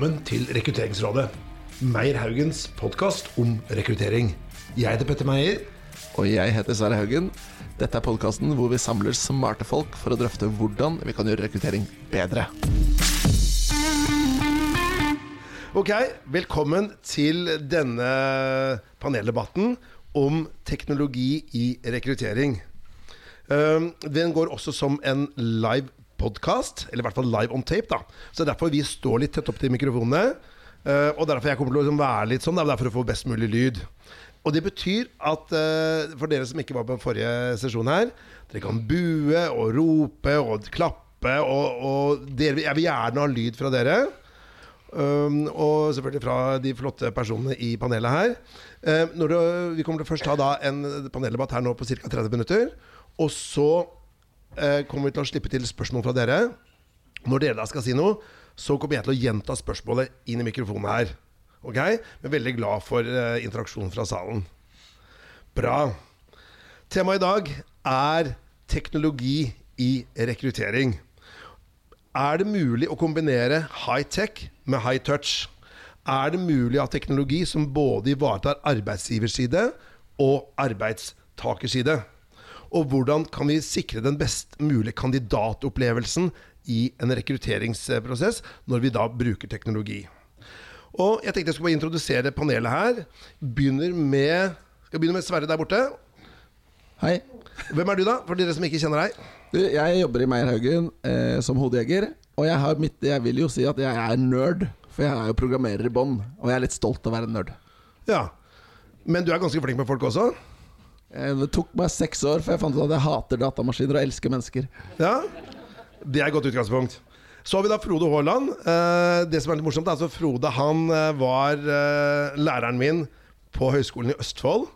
Velkommen til Rekrutteringsrådet. Meyer Haugens podkast om rekruttering. Jeg heter Petter Meyer. Og jeg heter Sverre Haugen. Dette er podkasten hvor vi samler smarte folk for å drøfte hvordan vi kan gjøre rekruttering bedre. Ok, velkommen til denne paneldebatten om teknologi i rekruttering. Um, Den går også som en live podkast, eller i hvert fall live on tape. da Så det er derfor vi står litt tett opp til mikrofonene. Uh, og derfor jeg kommer til å liksom være litt sånn. Det er for å få best mulig lyd. Og det betyr at uh, for dere som ikke var på den forrige sesjon her, dere kan bue og rope og klappe, og, og dere, jeg vil gjerne ha lyd fra dere. Um, og selvfølgelig fra de flotte personene i panelet her. Når det, vi kommer til først ta da en paneldebatt her nå på ca. 30 minutter. Og så kommer vi til å slippe til spørsmål fra dere. Når dere da skal si noe, så kommer jeg til å gjenta spørsmålet inn i mikrofonen her. Ok? Men veldig glad for uh, interaksjon fra salen. Bra. Temaet i dag er teknologi i rekruttering. Er det mulig å kombinere high-tech med high touch? Er det mulig å ha teknologi som både ivaretar arbeidsgiverside og arbeidstakerside? Og hvordan kan vi sikre den best mulige kandidatopplevelsen i en rekrutteringsprosess når vi da bruker teknologi? Og jeg tenkte jeg skulle bare introdusere panelet her. Begynner med Skal begynne med Sverre der borte. Hei. Hvem er du, da? For dere som ikke kjenner deg. Du, jeg jobber i Meierhaugen eh, som hodejeger. Og jeg, har mitt, jeg vil jo si at jeg er nerd, for jeg er jo programmerer i bånn. Og jeg er litt stolt av å være en nerd. Ja. Men du er ganske flink med folk også? Eh, Det tok meg seks år før jeg fant ut at jeg hater datamaskiner og elsker mennesker. Ja. Det er et godt utgangspunkt. Så har vi da Frode Haaland. Eh, det som er litt morsomt, er at Frode han eh, var læreren min på Høgskolen i Østfold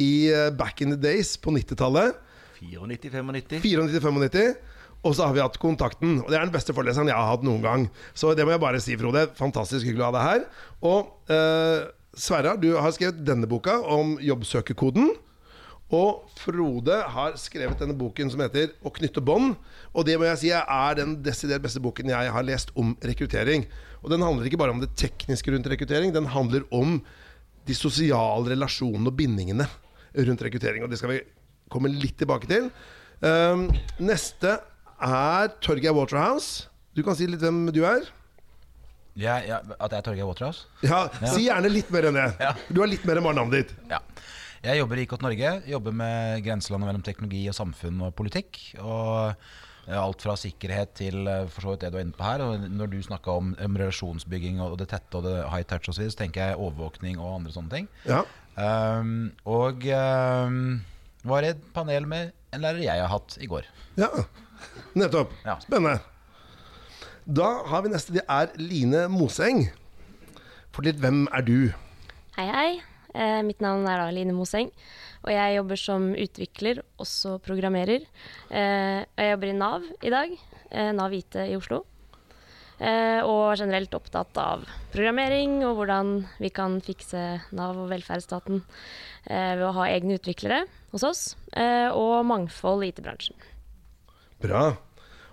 i back in the days på 90-tallet. 94-95. 94-95. Og så har vi hatt kontakten. Og det er den beste foreleseren jeg har hatt noen gang. Så det må jeg bare si, Frode. Fantastisk hyggelig å ha deg her. Og eh, Sverre, du har skrevet denne boka om jobbsøkerkoden. Og Frode har skrevet denne boken som heter 'Å knytte bånd'. Og det må jeg si er den desidert beste boken jeg har lest om rekruttering. Og den handler ikke bare om det tekniske rundt rekruttering, den handler om de sosiale relasjonene og bindingene rundt rekruttering. Og det skal vi komme litt tilbake til. Um, neste er Torgeir Waterhouse. Du kan si litt hvem du er. Ja, ja, at jeg er Torgeir Waterhouse? Ja, Si gjerne litt mer enn det. Ja. Du har litt mer enn bare navnet ditt. Ja. Jeg jobber i IKT Norge. Jobber med grenselandet mellom teknologi og samfunn og politikk. Og eh, alt fra sikkerhet til eh, for så vidt det du er inne på her. Og når du snakka om, om relasjonsbygging og det tette og det high touch osv., så, så tenker jeg overvåkning og andre sånne ting. Ja. Um, og um, var i et panel med en lærer jeg har hatt i går. ja. Nettopp. Ja. Spennende. Da har vi neste. Det er Line Moseng. Fortell litt, hvem er du? Hei, hei. Eh, mitt navn er da Line Moseng, og jeg jobber som utvikler, også programmerer. Eh, og jeg jobber i Nav i dag, eh, Nav IT i Oslo. Eh, og er generelt opptatt av programmering og hvordan vi kan fikse Nav og velferdsstaten eh, ved å ha egne utviklere hos oss, eh, og mangfold i IT-bransjen. Bra.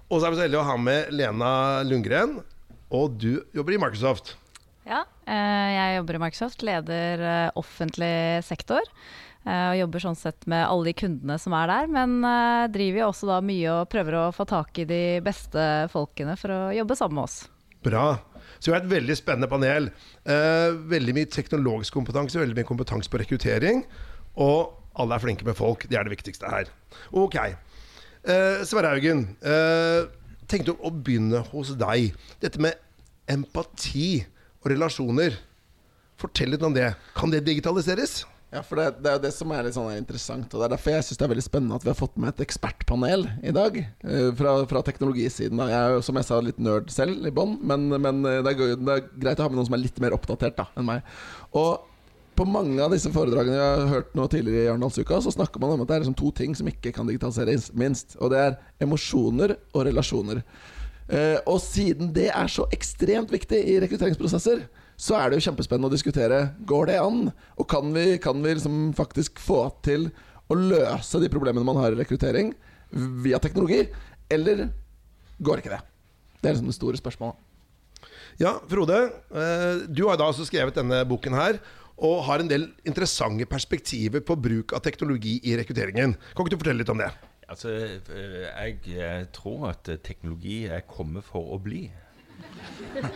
Og så er vi så heldige å ha med Lena Lundgren. Og du jobber i Microsoft. Ja, eh, jeg jobber i Microsoft, leder eh, offentlig sektor. eh, Og jobber sånn sett med alle de kundene som er der. Men driver jo også da mye og prøver å få tak i de beste folkene for å jobbe sammen med oss. Bra. Så vi har et veldig spennende panel. Veldig mye teknologisk kompetanse, veldig mye kompetanse på rekruttering. Og alle er flinke med folk. Det er det viktigste her. Ok. Sverre Haugen, tenkte å begynne hos deg. Dette med empati og relasjoner. Fortell litt om det. Kan det digitaliseres? Ja, for det, det er jo det som er litt sånn interessant. Og det er derfor jeg syns det er veldig spennende at vi har fått med et ekspertpanel i dag. eh, Fra, fra teknologisiden. Jeg er jo, som jeg sa, litt nerd selv i bånn, men, men eh, det, er, det er greit å ha med noen som er litt mer oppdatert da, enn meg. Og på mange av disse foredragene jeg har hørt nå tidligere i Arendalsuka, så snakker man om at det er liksom to ting som ikke kan digitaliseres, minst. Og det er emosjoner og relasjoner. Eh, og siden det er så ekstremt viktig i rekrutteringsprosesser, så er det jo kjempespennende å diskutere Går det an, og kan vi, kan vi liksom faktisk få til å løse de problemene man har i rekruttering via teknologi, eller går ikke det? Det er liksom det store spørsmålet. Ja, Frode. eh, Du har da altså skrevet denne boken her. Og har en del interessante perspektiver på bruk av teknologi i rekrutteringen. Kan ikke du fortelle litt om det? Altså, eh, jeg tror at teknologi er kommet for å bli.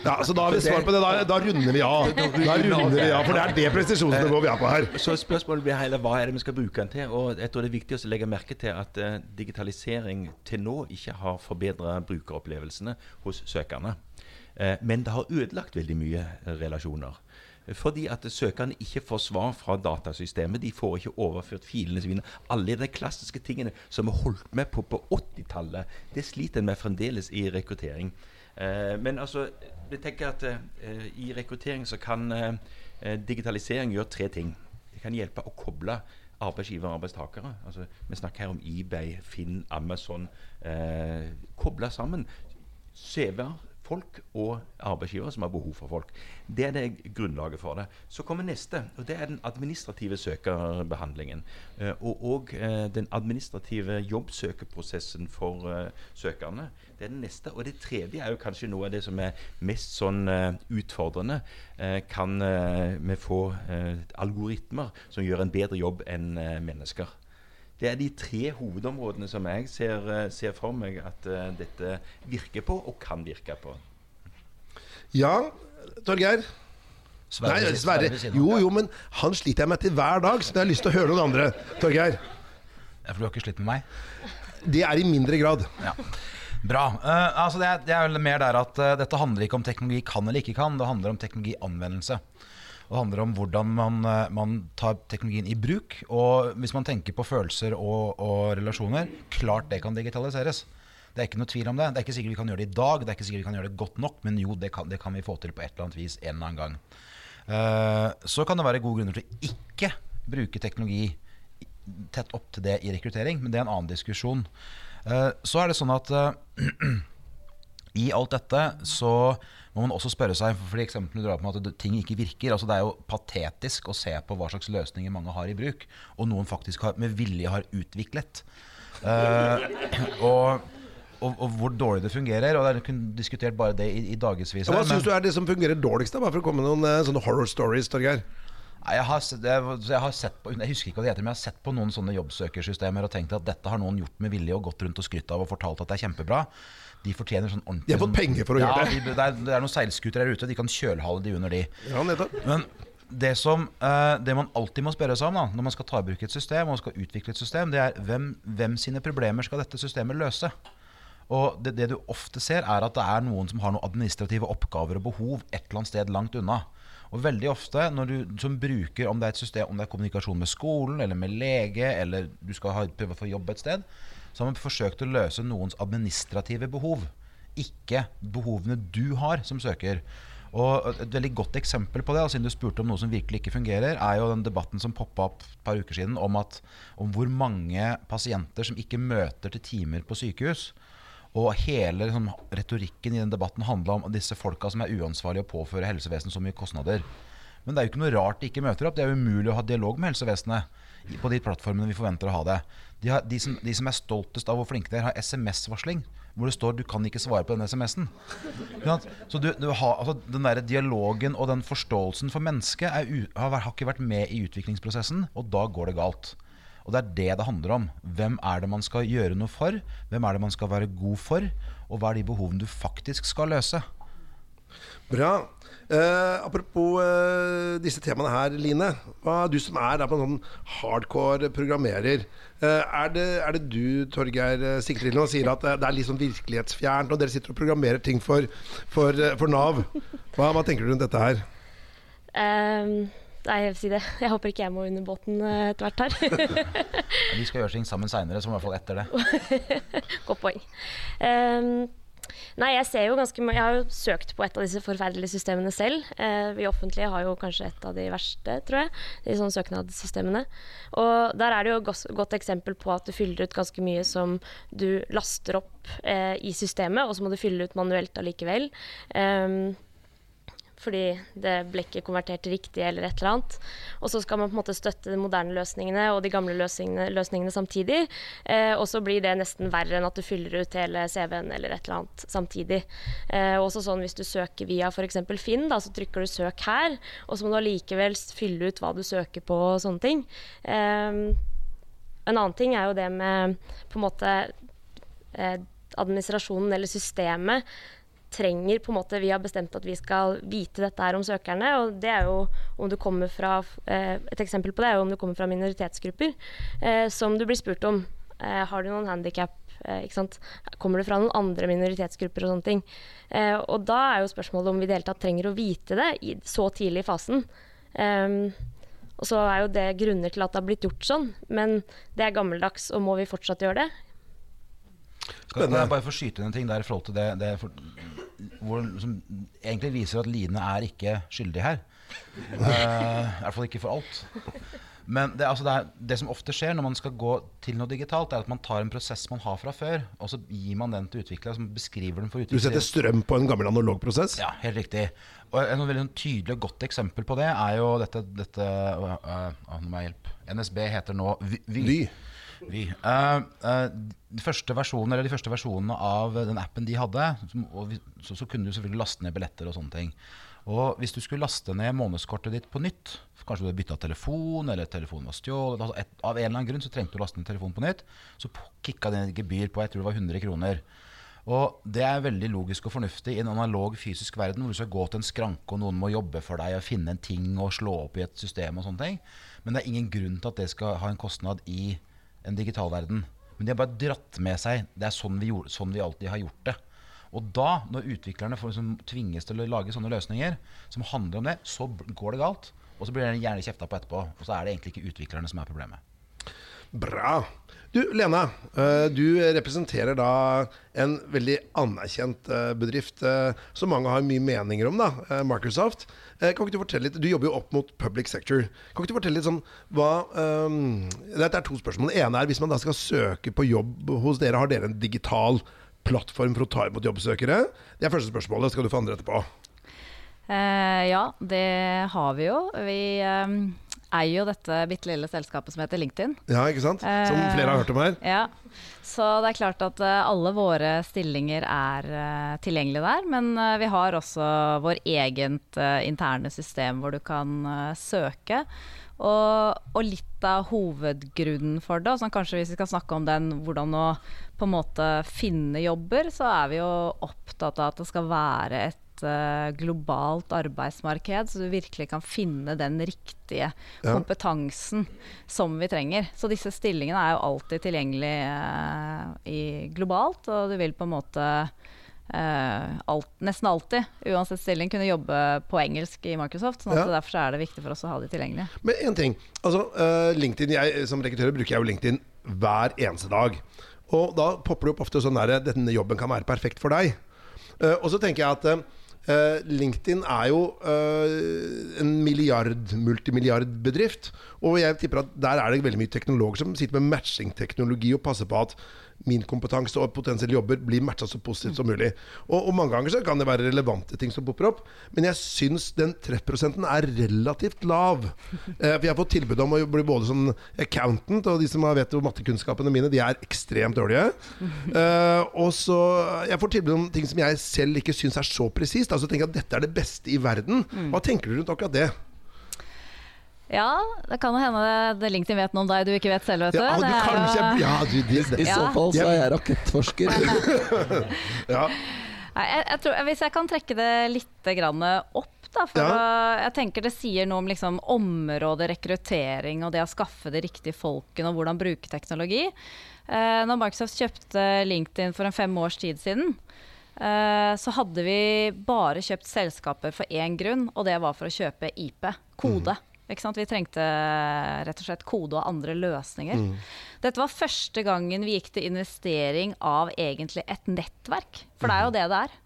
Ja, så Da har vi svar på det. Da, da runder vi av. Da runder vi av, For det er det presisjonsnivået vi er på her. Så spørsmålet blir heller hva er det vi skal bruke den til? Og jeg tror det er viktig å legge merke til at eh, digitalisering til nå ikke har forbedra brukeropplevelsene hos søkerne. Eh, men det har ødelagt veldig mye relasjoner. Fordi at søkerne ikke får svar fra datasystemet. De får ikke overført filene sine. Alle de klassiske tingene som vi holdt med på på 80-tallet, det sliter en med fremdeles i rekruttering. Eh, men altså, jeg tenker at eh, i rekruttering så kan eh, digitalisering gjøre tre ting. Det kan hjelpe å koble arbeidsgiver og arbeidstakere. Altså, vi snakker her om eBay, Finn, Amazon. Eh, koble sammen CV-er, folk og arbeidsgivere som har behov for folk. Det er det grunnlaget for det. Så kommer neste, og det er den administrative søkerbehandlingen. Eh, og og eh, den administrative jobbsøkeprosessen for eh, søkerne. Det er den neste. Og det tredje er jo kanskje noe av det som er mest sånn utfordrende. Kan vi få algoritmer som gjør en bedre jobb enn mennesker? Det er de tre hovedområdene som jeg ser, eh, ser for meg at uh, dette virker på, og kan virke på. Ja, Torgeir? Sverre Nei, Sverre. Jo, jo, men han sliter jeg med til hver dag, så jeg har lyst til å høre noen andre. Torgeir? Ja, for du har ikke slitt med meg? Det er i mindre grad. Ja. Bra. Uh, altså det, er, det er vel mer der at uh, dette handler ikke om teknologi kan eller ikke kan, det handler om teknologianvendelse. Det handler om hvordan man, eh, man tar teknologien i bruk. Og hvis man tenker på følelser og, og relasjoner, klart det kan digitaliseres. Det er ikke noe tvil om det. Det er ikke sikkert vi kan gjøre det i dag, det er ikke sikkert vi kan gjøre det godt nok, men jo, det kan, det kan vi få til på et eller annet vis en eller annen gang. Uh, så kan det være gode grunner til å ikke bruke teknologi tett opp til det i rekruttering, men det er en annen diskusjon. Uh, så er det sånn at eh, i alt dette så må man også spørre seg For eksempel du drar på at ting ikke virker. altså Det er jo patetisk å se på hva slags løsninger mange har i bruk, og noen faktisk har, med vilje har utviklet. Uh, og, og, og hvor dårlig det fungerer. Og det er kun diskutert bare det i, i dagevis. Ja, Hva syns du er det som fungerer dårligst? da? Bare for å komme med noen eh, sånne horror stories, Torgeir. Jeg, har, jeg har sett på Jeg husker ikke hva det heter, men jeg har sett på noen sånne jobbsøkersystemer og tenkt at dette har noen gjort med vilje og gått rundt og skrytt av og fortalt at det er kjempebra. De fortjener sånn ordentlig De har fått sånn- penger for å ja, gjøre det. De, det, er, det er noen seilskuter der ute, de kan kjølhale de under de. Ja, nettopp. Men det, som, eh, det man alltid må spørre seg om da, når man skal ta i bruk et system og skal utvikle et system, det er hvem, hvem sine problemer skal dette systemet løse? Og det, det du ofte ser, er at det er noen som har noen administrative oppgaver og behov et eller annet sted langt unna. Og veldig ofte når du som bruker, om det er et system, om det er kommunikasjon med skolen eller med lege, eller du skal ha, prøve å få jobb et sted, så har man forsøkt å løse noens administrative behov. Ikke behovene du har som søker. Og Et veldig godt eksempel på det, siden du spurte om noe som virkelig ikke fungerer, er jo den debatten som poppa opp et par uker siden om, at, om hvor mange pasienter som ikke møter til timer på sykehus. Og hele liksom, retorikken i den debatten handla om disse folka som er uansvarlige og påfører helsevesenet så mye kostnader. Men det er jo ikke noe rart de ikke møter opp. Det er jo umulig å ha dialog med helsevesenet på de plattformene vi forventer å ha det. De, har, de, som, de som er stoltest av hvor flinke de er, har SMS-varsling. Hvor det står 'du kan ikke svare på den SMS-en'. Så du, du har, altså, Den der dialogen og den forståelsen for mennesket er har, har ikke vært med i utviklingsprosessen, og da går det galt. Og det er det det handler om. Hvem er det man skal gjøre noe for? Hvem er det man skal være god for? Og hva er de behovene du faktisk skal løse? Bra. Uh, apropos uh, disse temaene her, Line. Hva, du som er da på en sånn hardcore programmerer. Uh, er, det, er det du, Torgeir, sikter til sier at det er litt sånn virkelighetsfjernt når dere sitter og programmerer ting for, for, for Nav? Hva, hva tenker du rundt dette her? Um, nei, jeg vil si det. Jeg håper ikke jeg må under båten etter hvert her. Vi skal gjøre ting sammen seinere, som i hvert fall etter det. Godt poeng. Ehm, nei, jeg ser jo ganske Jeg har jo søkt på et av disse forferdelige systemene selv. Eh, vi offentlige har jo kanskje et av de verste, tror jeg. De sånne søknadssystemene. Og der er det jo et godt, eksempel på at du fyller ut ganske mye som du laster opp eh, i systemet, og så må du fylle ut manuelt allikevel. Ehm, fordi det ble ikke konvertert riktig eller et eller annet. Og så skal man på en måte støtte de moderne løsningene og de gamle løsningene, løsningene samtidig. Eh, og så blir det nesten verre enn at du fyller ut hele CV-en eller et eller annet samtidig. Eh, også sånn hvis du søker via f.eks. Finn, da, så trykker du 'søk her', og så må du allikevel fylle ut hva du søker på og sånne ting. Eh, en annen ting er jo det med på en måte eh, administrasjonen eller systemet trenger på en måte Vi har bestemt at vi skal vite dette her om søkerne. og det er jo om du kommer fra eh, Et eksempel på det er jo om du kommer fra minoritetsgrupper eh, som du blir spurt om. Eh, har du noen handikap? Kommer du fra noen andre minoritetsgrupper og sånne ting? Eh, og da er jo spørsmålet om vi i det hele tatt trenger å vite det i, så tidlig i fasen. Um, og så er jo det grunner til at det har blitt gjort sånn, men det er gammeldags, og må vi fortsatt gjøre det? Skal jeg bare få skyte inn en ting der i forhold til det, det for, hvor, som egentlig viser at Line er ikke skyldig her. Uh, I hvert fall ikke for alt. Men det, altså det, er, det, som ofte skjer når man skal gå til noe digitalt, er at man tar en prosess man har fra før, og så gir man den til utvikler, som beskriver den for utvikler. Du setter strøm på en gammel analog prosess? Ja, helt riktig. Og En veldig sånn tydelig og godt eksempel på det er jo dette, dette uh, uh, Nå må jeg hjelpe. NSB heter nå Vy. Vy. Vy. Uh, uh, de, første versjoner, de første versjonene av den appen de hadde, vi, så, så, kunne du selvfølgelig laste ned billetter og sånne ting. Og hvis du skulle laste ned månedskortet ditt på nytt, kanskje du hadde bytta telefon, eller telefonen var stjålet altså Av en eller annen grunn så trengte du å laste ned telefonen på nytt, så kicka det et gebyr på jeg tror det var 100 kroner. Og det er veldig logisk og fornuftig i en analog fysisk verden hvor du skal gå til en skranke og noen må jobbe for deg og finne en ting og slå opp i et system og sånne ting. Men det er ingen grunn til at det skal ha en kostnad i en digital verden. Men de har bare dratt med seg Det er sånn vi, gjorde, sånn vi alltid har gjort det. Og da, når utviklerne får, liksom, tvinges til å lage sånne løsninger som handler om det, så går det galt. Og så blir det gjerne kjefta på etterpå. Og så er det egentlig ikke utviklerne som er problemet. Bra. Du, Lena. Eh, du representerer da en veldig anerkjent eh, bedrift eh, som mange har mye meninger om, da, Microsoft. Kan ikke Du fortelle litt, du jobber jo opp mot public sector. Kan ikke du fortelle litt sånn hva um, Dette er to spørsmål. Det ene er hvis man da skal søke på jobb hos dere, har dere en digital plattform for å ta imot jobbsøkere? Det er første spørsmålet. Skal du få andre etterpå. Uh, ja, det har vi jo. Vi um eier jo dette bitte lille selskapet som heter LinkedIn. Ja, ikke sant? Som eh, flere har hørt om her. Ja, Så det er klart at eh, alle våre stillinger er uh, tilgjengelige der. Men vi har også vår eget interne system hvor du kan søke. Og, og, litt av hovedgrunnen for det, sånn kanskje hvis vi skal snakke om den, hvordan å på en måte finne jobber, så er vi jo opptatt av at det skal være et globalt arbeidsmarked, så du virkelig kan finne den riktige ja. kompetansen som vi trenger. Så disse stillingene er jo alltid tilgjengelig i globalt, og du vil på en måte Uh, alt, nesten alltid, uansett stilling, kunne jobbe på engelsk i Microsoft. sånn ja. Derfor er det viktig for oss å ha de tilgjengelige. Men en ting, altså uh, LinkedIn, jeg Som rekruttør bruker jeg jo LinkedIn hver eneste dag. Og da popper det opp ofte sånn der Denne jobben kan være perfekt for deg. Uh, og så tenker jeg at Uh, LinkedIn er jo uh, en milliard, multimilliardbedrift. Og jeg tipper at der er det veldig mye teknologer som sitter med matchingteknologi og passer på at min kompetanse og potensielle jobber blir matcha så positivt som mulig. Og, og, mange ganger så kan det være relevante ting som popper opp, men jeg syns den treffprosenten er relativt lav. Eh, for jeg har fått tilbud om å bli både sånn accountant, og de som vet hvor mattekunnskapene mine, de er ekstremt dårlige. Eh, og så Jeg får tilbud om ting som jeg selv ikke syns er så presist. Altså tenker at dette er det beste i verden. Hva tenker du rundt akkurat det? Ja, det kan hende det LinkedIn vet noe om deg du ikke vet selv, vet du. Ja, du kanskje, ja, du, de, de, I så fall så er jeg rakettforsker. ja. Jeg, jeg tror, hvis jeg kan trekke det litt opp da, for ja. jeg tenker det sier noe om liksom, området rekruttering og det å skaffe de riktige folkene og hvordan bruke teknologi. Eh, når Microsoft kjøpte LinkedIn for en fem års tid siden, eh, så hadde vi bare kjøpt selskaper for én grunn, og det var for å kjøpe IP, kode. Mm. Vi trengte rett og slett kode og andre løsninger. Mm. Dette var første gangen vi gikk til investering av egentlig et nettverk. For det er jo mm. det det er.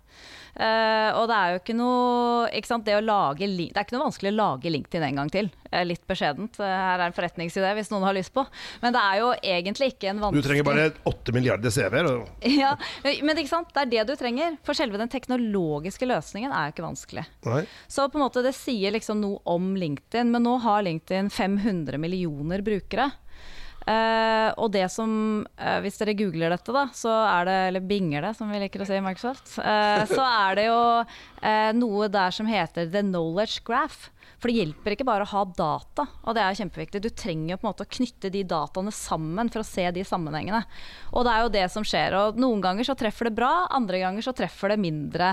Eh, og det er jo ikke noe ikke sant, det, å lage, link- det er ikke noe vanskelig å lage LinkedIn en gang til. Uh, litt beskjedent. Uh, Her er en forretningsidé hvis noen har lyst på. Men det er jo egentlig ikke en vanskelig Du trenger bare 8 milliarder CV-er. ja, Men ikke sant, det er det du trenger. For selve den teknologiske løsningen er jo ikke vanskelig. Nei. Så på en måte det sier liksom noe om LinkedIn, men nå har LinkedIn 500 millioner brukere. Eh, og det som, uh, hvis dere googler dette, da, så er det, eller binger det, som vi liker å si i Microsoft, Uh, så er det jo noe der som heter the knowledge graph. For det hjelper ikke bare å ha data, og det er kjempeviktig. Du trenger på en måte å knytte de dataene sammen for å se de sammenhengene. Og det er jo det som skjer. Og noen ganger så treffer det bra, andre ganger så treffer det mindre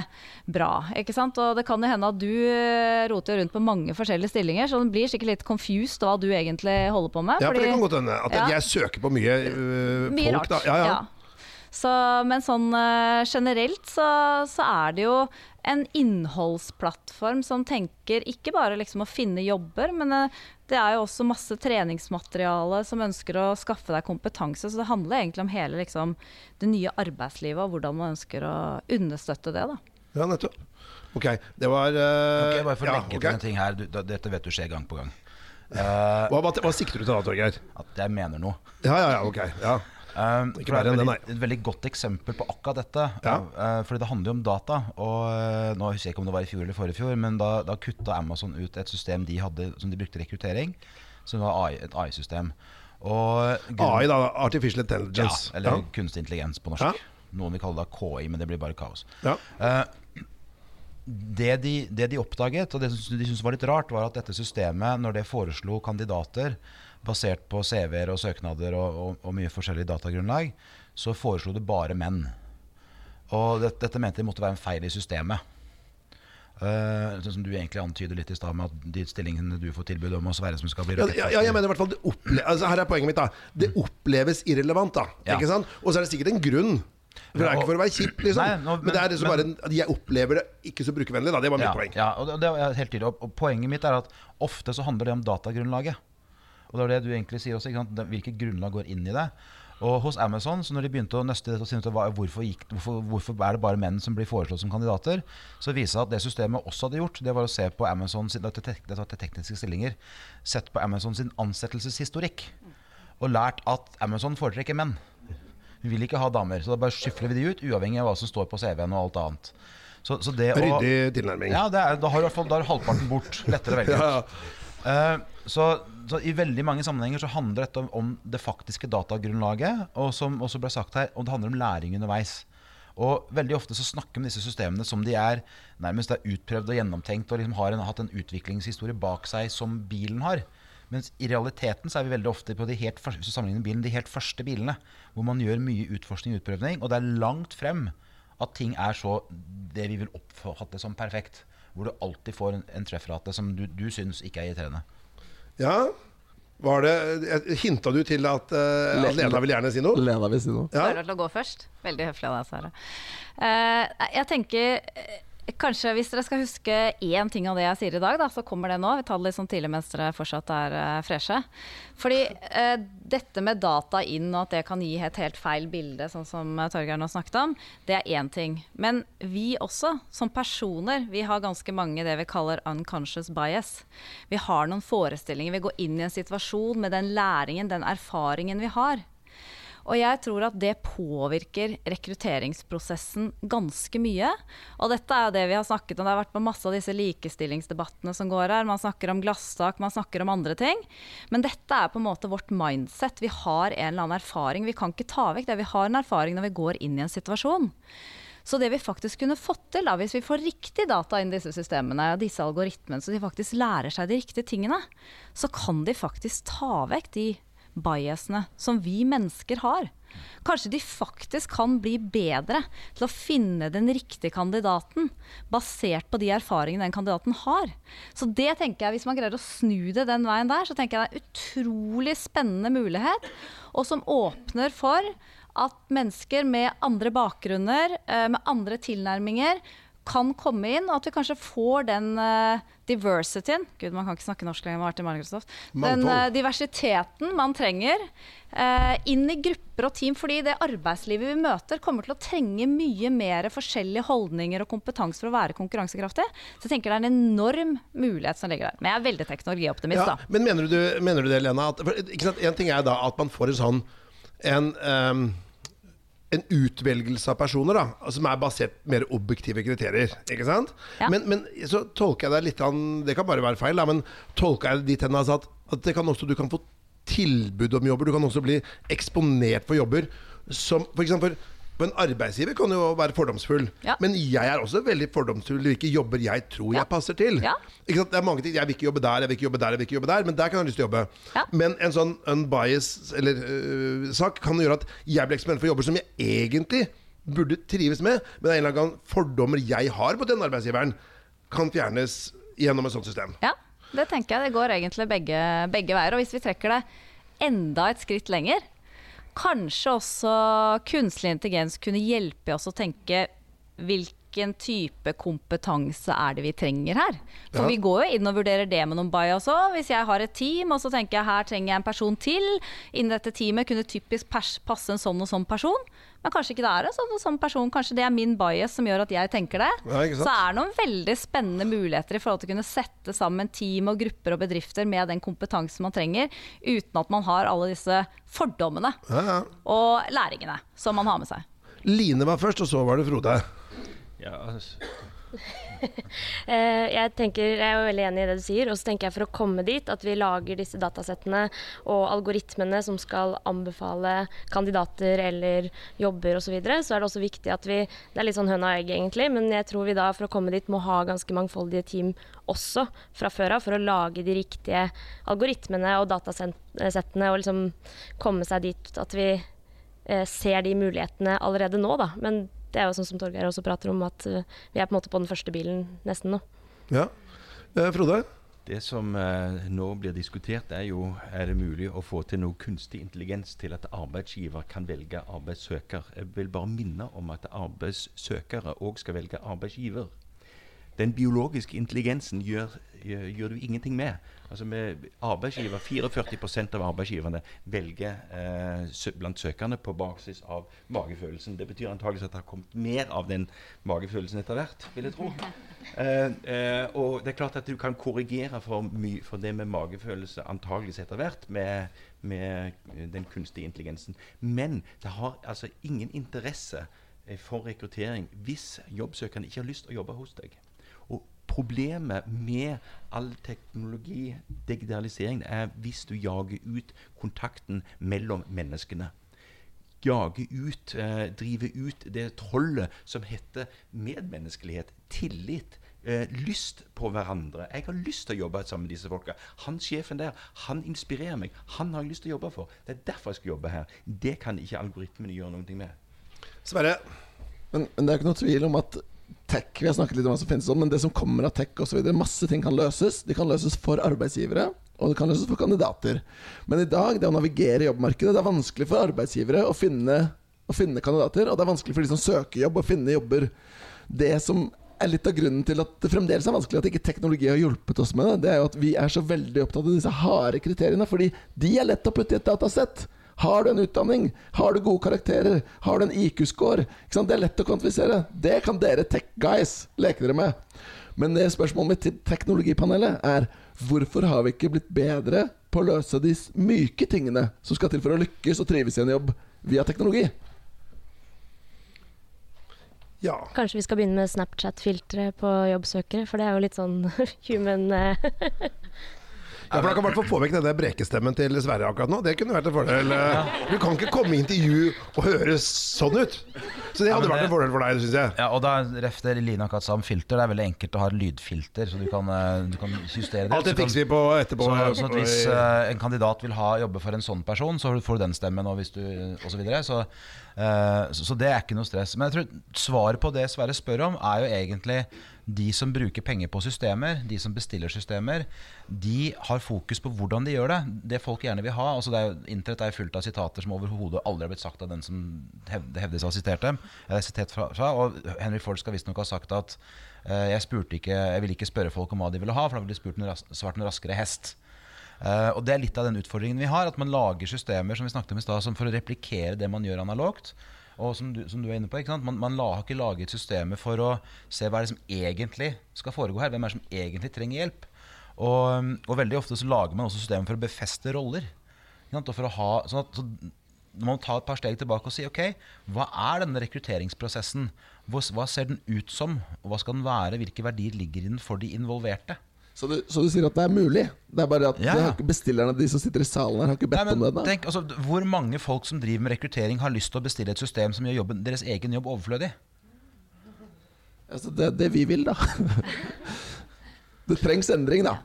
bra. Ikke sant? Og det kan jo hende at du eh, roter rundt på mange forskjellige stillinger, så den blir sikkert litt confused hva du egentlig holder på med. Ja, for det kan godt hende. At Ja. jeg søker på mye uh, mye folk, rart. da. Ja, ja. Så, men sånn eh, generelt så, så er det jo en innholdsplattform som tenker ikke bare liksom å finne jobber, men eh, det er jo også masse treningsmateriale som ønsker å skaffe deg kompetanse. Så det handler egentlig om hele liksom, det nye arbeidslivet og hvordan man ønsker å understøtte det. da. ja nettopp. Ok, det var uh, okay, bare for å ja, legge okay. til en ting her. Du, da, dette vet du skjer gang på gang. Uh, Hva, hva, hva sikter du til da, Torgeir? at jeg mener noe. Ja, ja, ja, ok. Ja. Um, det er et veldig, et veldig godt eksempel på akkurat dette. Ja. Uh, fordi det handler jo om data. Og uh, Nå husker jeg ikke om det var i fjor eller forrige fjor, men da, da kutta Amazon ut et system de hadde som de brukte rekruttering, som var AI, et AI-system. AI, da. Artificial Ja, eller eller kunstig intelligens på norsk. Ja. Noen vil kalle det KI, men det blir bare kaos. Ja. Uh, det, de, det de oppdaget, og det de syntes var litt rart, var at dette systemet, når det foreslo kandidater basert på CV-er og søknader og, og, og mye forskjellig datagrunnlag, så foreslo det bare menn. Og det, dette mente de måtte være en feil i systemet. Sånn som du egentlig antyder litt i stad, med at de stillingene du får tilbud om, å være som skal bli Ja, ja, jeg mener i hvert fall det opple altså, Her er poenget mitt. da Det oppleves irrelevant. da Ja. Ikke sant? Og så er det sikkert en grunn. For Det er ikke for å være kjip, liksom. Nei, nå- men, det er liksom men- bare en, at jeg opplever det ikke så brukervennlig. da Det var mitt ja, poeng. Ja, og det, det er helt tydelig. Og, og poenget mitt er at ofte så handler det om datagrunnlaget. Og det er det du egentlig sier også. Hvilket grunnlag går inn i det. Og hos Amazon, så når de begynte å nøste dette og finne ut hvorfor, gikk, hvorfor, hvorfor er det bare menn som blir foreslått som kandidater, så viser det seg at det systemet også hadde gjort, det var å se på Amazon sin, dette, dette tekniske stillinger, sett på Amazon sin ansettelseshistorikk, og lært at Amazon foretrekker menn. Vi vil ikke ha damer, så da bare skyfler vi de ut, uavhengig av hva som står på CV-en og alt annet. Så, så det Ryddig tilnærming. ja, det er, da har du i hvert fall halvparten bort. Lettere å velge Ja, ut. Eh, så, så i veldig mange sammenhenger så handler dette om, om det faktiske datagrunnlaget, og som også ble sagt her, og det handler om læring underveis. Og veldig ofte så snakker vi om disse systemene som de er nærmest er utprøvd og gjennomtenkt og liksom har en, hatt en utviklingshistorie bak seg som bilen har. Mens i realiteten så er vi veldig ofte på de helt, bilen, de helt første bilene, hvor man gjør mye utforskning og utprøvning, og det er langt frem at ting er så det vi vil oppfatte som perfekt. Hvor du alltid får en, en treffrate som du, du syns ikke er irriterende. Ja. Var det Hinta du til at, uh, at Lena vil gjerne si noe? Lena vil si noe. Ja. Lov til å gå først? Veldig høflig av deg, Sara. Uh, jeg tenker eh, Kanskje hvis dere skal huske én ting av det jeg sier i dag, da, så kommer det nå. Vi tar det litt sånn tidlig mens dere fortsatt er uh, freshe. Fordi uh, dette med data inn, og at det kan gi et helt feil bilde, sånn som uh, Torgeir nå snakket om, det er én ting. Men vi også, som personer, vi har ganske mange det vi kaller unconscious bias. Vi har noen forestillinger. Vi går inn i en situasjon med den læringen, den erfaringen vi har. Og jeg tror at det påvirker rekrutteringsprosessen ganske mye. Og dette er jo det vi har snakket om. Det har vært på masse av disse likestillingsdebattene som går her. Man snakker om glasstak, man snakker om andre ting. Men dette er på en måte vårt mindset. Vi har en eller annen erfaring. Vi kan ikke ta vekk det. Vi har en erfaring når vi går inn i en situasjon. Så det vi faktisk kunne fått til, da, hvis vi får riktig data inn i disse systemene, og disse algoritmene, så de faktisk lærer seg de riktige tingene, så kan de faktisk ta vekk de biasene som vi mennesker har. Kanskje de faktisk kan bli bedre til å finne den riktige kandidaten, basert på de erfaringene den kandidaten har. Så det tenker jeg, hvis man greier å snu det den veien der, så tenker jeg det er en utrolig spennende mulighet, og som åpner for at mennesker med andre bakgrunner, eh, med andre tilnærminger, kan komme inn, og at vi kanskje får den uh, diversityen Gud, man kan ikke snakke norsk lenger, vært i Microsoft. Den uh, diversiteten man trenger uh, inn i grupper og team. Fordi det arbeidslivet vi møter, kommer til å trenge mye mer forskjellige holdninger og kompetanse for å være konkurransekraftig. Så jeg tenker det er en enorm mulighet som ligger der. Men jeg er veldig teknologioptimist, Ja, da. men mener du, mener du det, Lena? At, for, ikke sant? En ting er da at man får en sånn en, ehm, en utvelgelse av personer da, som er basert på mer objektive kriterier. Ikke sant? Ja. Men, men så tolker jeg det litt Det kan bare være feil, da, men tolker jeg det dit hen altså at, at det kan også, du kan få tilbud om jobber. Du kan også bli eksponert for jobber som for eksempel, på en arbeidsgiver kan jo være fordomsfull. Ja. Men jeg er også veldig fordomsfull i hvilke jobber jeg tror Ja. jeg passer til. Ja. Det er mange ting, Jeg vil ikke jobbe der, jeg vil ikke jobbe der, jeg vil ikke jobbe der, men der kan jeg ha lyst til å jobbe. Men en sånn unbiased eller, øh, sak kan gjøre at jeg blir eksponert for jobber som jeg egentlig burde trives med, men en eller annen fordommer jeg har på den arbeidsgiveren, kan fjernes gjennom et sånt system. Ja, det tenker jeg. Det går egentlig begge, begge veier. Og hvis vi trekker det enda et skritt lenger, kanskje også kunstig intelligens kunne hjelpe oss å tenke hvilken type kompetanse er det vi trenger her? For Ja. vi går jo inn og vurderer det med noen bias òg. Hvis jeg har et team, og så tenker jeg her trenger jeg en person til. Innen dette teamet kunne typisk passe en sånn og sånn person. Men kanskje ikke det er en sånn og sånn person. Kanskje det er min bias som gjør at jeg tenker det. Ja, så er det noen veldig spennende muligheter i forhold til å kunne sette sammen team og grupper og bedrifter med den kompetansen man trenger, uten at man har alle disse fordommene Ja, ja. og læringene som man har med seg. Line var først, og så var det Frode. Ja, altså, Eh, jeg, tenker, jeg er jo veldig enig i det du sier. Og så tenker jeg for å komme dit at vi lager disse datasettene og algoritmene som skal anbefale kandidater eller jobber osv., så, videre, så er det også viktig at vi Det er litt sånn høna og egg, egentlig, men jeg tror vi da for å komme dit må ha ganske mangfoldige team også fra før av for å lage de riktige algoritmene og datasettene og liksom komme seg dit at vi eh, ser de mulighetene allerede nå, da. Men det er jo sånn som Torgeir også prater om, at eh, vi er på en måte på den første bilen nesten nå. Ja. Eh, Frode? Det som eh, nå blir diskutert, er jo er det mulig å få til noe kunstig intelligens til at arbeidsgiver kan velge arbeidssøker. Jeg vil bare minne om at arbeidssøkere òg skal velge arbeidsgiver. Den biologiske intelligensen gjør, gjør, gjør du ingenting med. Altså med arbeidsgiver, 44% av arbeidsgiverne velger eh, sø blant søkerne på basis av magefølelsen. Det betyr antakeligvis at det har kommet mer av den magefølelsen etter hvert, vil jeg tro. Eh, eh, og det er klart at du kan korrigere for, for det med magefølelse antageligvis etter hvert med, med den kunstige intelligensen. Men det har altså ingen interesse eh, for rekruttering hvis jobbsøkerne ikke har lyst til å jobbe hos deg. Problemet med all teknologi, digitalisering, er hvis du jager ut kontakten mellom menneskene. Jage ut, eh, drive ut det trollet som heter medmenneskelighet, tillit. Eh, lyst på hverandre. Jeg har lyst til å jobbe sammen med disse folka. Han sjefen der, han inspirerer meg. Han har jeg lyst til å jobbe for. Det er derfor jeg skal jobbe her. Det kan ikke algoritmene gjøre noe med. Sverre? Men, men det er ikke noe tvil om at tech Vi har snakket litt om hva som finnes sånn, men det som kommer av tech osv. Masse ting kan løses. De kan løses for arbeidsgivere, og det kan løses for kandidater. Men i dag, det å navigere i jobbmarkedet, det er vanskelig for arbeidsgivere å finne, å finne kandidater. Og det er vanskelig for de som søker jobb, å finne jobber. Det som er litt av grunnen til at det fremdeles er vanskelig at ikke teknologi har hjulpet oss med det, det er jo at vi er så veldig opptatt av disse harde kriteriene, fordi de er lett å putte i et datasett. Har du en utdanning? Har du gode karakterer? Har du en IQ-score? Det er lett å kvantifisere. Det kan dere tech guys leke dere med. Men det spørsmålet mitt til teknologipanelet er hvorfor har vi ikke blitt bedre på å løse de myke tingene som skal til for å lykkes og trives i en jobb via teknologi? Ja. Kanskje vi skal begynne med Snapchat-filtre på jobbsøkere, for det er jo litt sånn human eh, Ja, for Da kan i hvert fall få vekk denne brekestemmen til Sverre akkurat nå. Det kunne vært en fordel. Du kan ikke komme i intervju og høres sånn ut. Så det hadde men vært en fordel for deg, syns jeg. Ja, og da refter det Line akkurat sa om filter. Det er veldig enkelt å ha lydfilter, så du kan, eh, du kan justere det. Alt det fikser vi på etterpå. Så, så hvis uh, en kandidat vil ha jobbe for en sånn person, så får du den stemmen, og hvis du og så videre. Så, så, så det er ikke noe stress. Men jeg tror svaret på det Sverre spør om, er jo egentlig de som bruker penger på systemer, de som bestiller systemer, de har fokus på hvordan de gjør det. Det folk gjerne vil ha. altså er, jo- Internett er fullt av sitater som overhodet aldri har blitt sagt av den som hevdes å ha sitert dem. Jeg har sitert fra, og Henry Ford skal visstnok ha sagt at eh, jeg, spurte ikke, jeg ville ikke spørre folk om hva de ville ha, for da ville de spurt en ras svart en raskere hest. Eh, og Det er litt av den utfordringen vi har. At man lager systemer som vi snakket om i sted, for å replikere det man gjør analogt. Og som du, som du er inne på? Man, man la, har ikke laget systemer for å se hva er det som egentlig skal foregå her. Hvem er det som egentlig trenger hjelp? Og, og veldig ofte så lager man også systemer for å befeste roller. Og for å ha, sånn at, så man må ta et par steg tilbake og si ok, hva er denne rekrutteringsprosessen? Hva, hva ser den ut som? Hva skal den være? Hvilke verdier ligger i den for de involverte? Så du, så du sier at det er mulig? Det er bare at Ja. har ikke bestillerne, de som sitter i salen her, har ikke bedt Nei, om det da? tenk, altså, hvor mange folk som driver med rekruttering, har lyst til å bestille et system som gjør jobben, deres egen jobb overflødig? Altså, det, det vi vil, da. det trengs endring, da.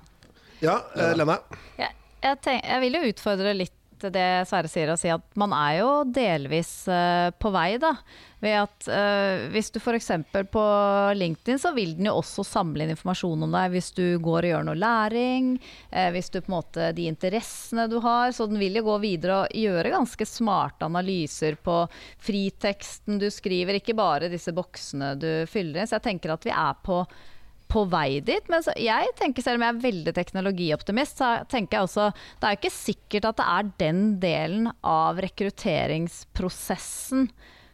Ja, eh, Lene. Ja, jeg, tenk, jeg vil jo utfordre litt det Sverre sier, og si at man er jo delvis eh, på vei, da. Ved at uh, hvis du f.eks. på LinkedIn, så vil den jo også samle inn informasjon om deg hvis du går og gjør noe læring, uh, hvis du på en måte de interessene du har. Så den vil jo gå videre og gjøre ganske smarte analyser på friteksten du skriver, ikke bare disse boksene du fyller inn. Så jeg tenker at vi er på på vei dit. Men jeg tenker selv om jeg er veldig teknologioptimist, så tenker jeg også det er jo ikke sikkert at det er den delen av rekrutteringsprosessen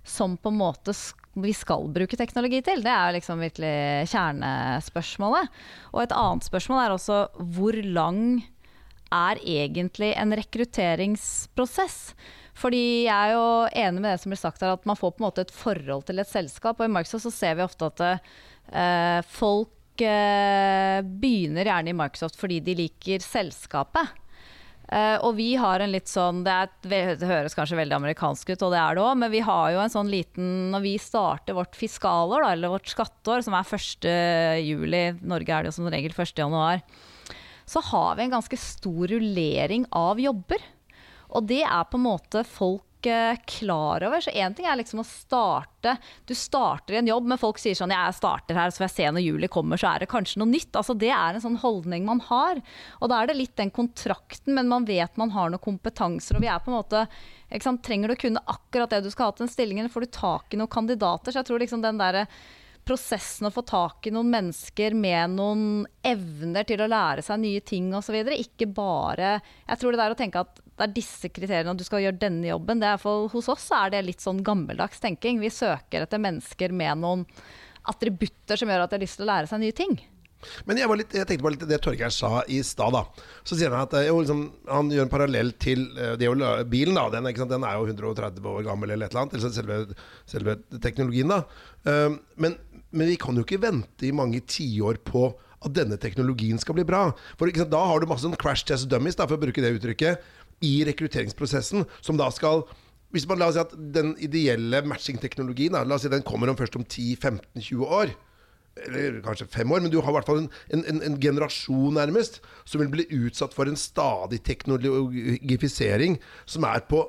som på en måte vi skal bruke teknologi til. Det er jo liksom virkelig kjernespørsmålet. Og et annet spørsmål er også hvor lang er egentlig en rekrutteringsprosess? Fordi jeg er jo enig med det som blir sagt her, at man får på en måte et forhold til et selskap. Og i Microsoft så ser vi ofte at uh, folk begynner gjerne i Microsoft fordi de liker selskapet. Eh, og vi har en litt sånn det, er, det høres kanskje veldig amerikansk ut, og det er det òg, men vi har jo en sånn liten Når vi starter vårt fiskalår, da, eller vårt skatteår, som er 1. juli, Norge er det jo som regel 1. januar, så har vi en ganske stor rullering av jobber. Og det er på en måte folk eh, klar over. Så én ting er liksom å starte Du starter i en jobb, men folk sier sånn Jeg starter her, så får jeg se når juli kommer, så er det kanskje noe nytt. Altså Det er en sånn holdning man har. Og da er det litt den kontrakten, men man vet man har noen kompetanser. Og vi er på en måte ikke sant? Trenger du å kunne akkurat det du skal ha til den stillingen, får du tak i noen kandidater. Så jeg tror liksom den derre prosessen å få tak i noen mennesker med noen evner til å lære seg nye ting osv. Ikke bare Jeg tror det der å tenke at det er disse kriteriene og du skal gjøre denne jobben, det er for, hos oss er det litt sånn gammeldags tenking. Vi søker etter mennesker med noen attributter som gjør at de har lyst til å lære seg nye ting. Men jeg, litt, jeg tenkte på litt det Torgeir sa i stad. Så sier han at eh, liksom, han gjør en parallell til eh, det bilen. da, den, den er jo 130 år gammel eller et eller annet. Eller selve, selve teknologien. da. Um, men, men vi kan jo ikke vente i mange tiår på at denne teknologien skal bli bra. For sant, Da har du masse sånn crash test dummies, da, for å bruke det uttrykket, i rekrutteringsprosessen, som da skal hvis man La oss si at den ideelle matching-teknologien la oss si den kommer om først om 10-15-20 år eller kanskje fem år, men du har i hvert fall en, en, en generasjon nærmest som vil bli utsatt for en stadig teknologifisering som er på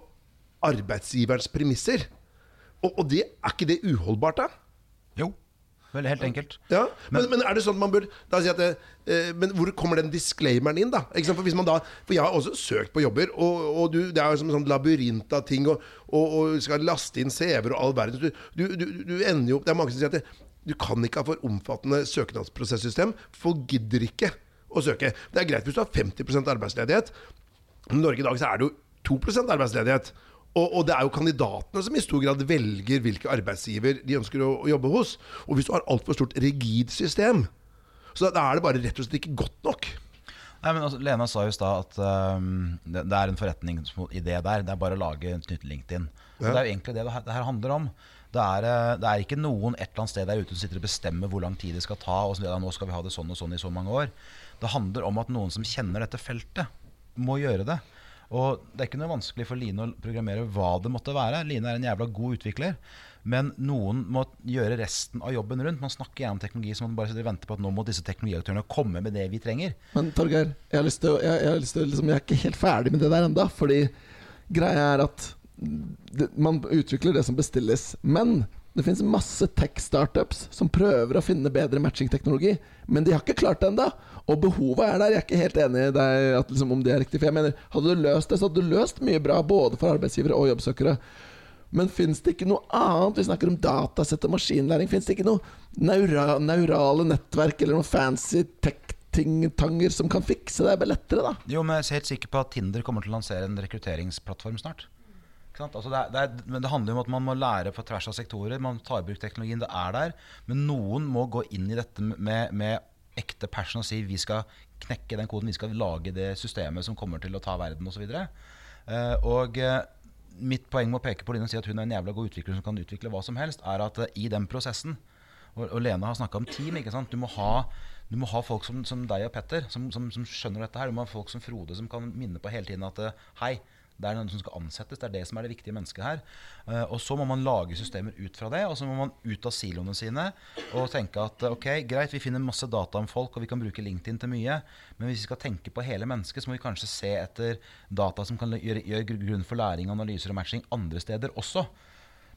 arbeidsgiverens premisser. Og, og det, er ikke det uholdbart, da? Jo. Veldig helt enkelt. Ja, men, men er det sånn at man bør da si at det, eh, Men hvor kommer den disclaimeren inn, da? For, hvis man da, for jeg har også søkt på jobber, og, og du, det er jo som en sånn labyrint av ting, og, og, og skal laste inn CV-er og all verden. Du, du, du, du ender jo opp Det er mange som sier at det, du kan ikke ha for omfattende søknadsprosessystem. Folk gidder ikke å søke. Det er greit hvis du har 50 arbeidsledighet. Men I Norge i dag så er det jo 2% arbeidsledighet. Og, og det er jo kandidatene som i stor grad velger hvilke arbeidsgiver de ønsker å, å jobbe hos. Og hvis du har altfor stort rigid system, så da er det bare rett og slett ikke godt nok. Nei, men altså, Lena sa jo i stad at um, det, det er en forretningsidé der. Det er bare å lage et nytt LinkedIn. Ja. Det er jo egentlig det det her, handler om. Det er, eh, det er ikke noen et eller annet sted der ute som sitter og bestemmer hvor lang tid det skal ta. Og så, ja, nå skal vi ha det sånn og sånn i så mange år. Det handler om at noen som kjenner dette feltet, må gjøre det. Og det er ikke noe vanskelig for Line å programmere hva det måtte være. Line er en jævla god utvikler. Men noen må gjøre resten av jobben rundt. Man snakker gjerne om teknologi som man bare sitter og venter på at nå må disse teknologiaktørene komme med det vi trenger. Men Torgeir, jeg har lyst til jeg, jeg, har lyst til, liksom, jeg er ikke helt ferdig med det der enda Fordi greia er at det, man utvikler det som bestilles. Men Det fins masse tech-startups som prøver å finne bedre matchingteknologi, men de har ikke klart det ennå. Og behovet er der. Jeg er ikke helt enig i deg at liksom, om det er riktig. For jeg mener, hadde du løst det, så hadde du løst mye bra både for arbeidsgivere og jobbsøkere. Men fins det ikke noe annet? Vi snakker om datasett og maskinlæring. Fins det ikke noe neura, neurale nettverk eller noen fancy tech-tanger som kan fikse det lettere, da? Jo, men jeg er helt sikker på at Tinder kommer til å lansere en rekrutteringsplattform snart. Altså det, er, det, er, men det handler om at man må lære på tvers av sektorer. Man tar i bruk teknologien, det er der. Men noen må gå inn i dette med, med ekte passion og si vi skal knekke den koden, vi skal lage det systemet som kommer til å ta verden osv. Uh, og uh, mitt poeng med å peke på Line og si at hun er en jævla god utvikler som kan utvikle hva som helst, er at uh, i den prosessen og, og Lena har snakka om team. Du må ha, du må ha folk som, som, deg og Petter, som, som, som, skjønner dette her. Du må ha folk som Frode, som kan minne på hele tiden at hei, det er noen som skal ansettes. Det er det som er det viktige mennesket her. Uh, og så må man lage systemer ut fra det. Og så må man ut av siloene sine og tenke at ok, greit, vi finner masse data om folk, og vi kan bruke LinkedIn til mye. Men hvis vi skal tenke på hele mennesket, så må vi kanskje se etter data som kan gjøre, gjøre grunn for læring, analyser og matching andre steder også.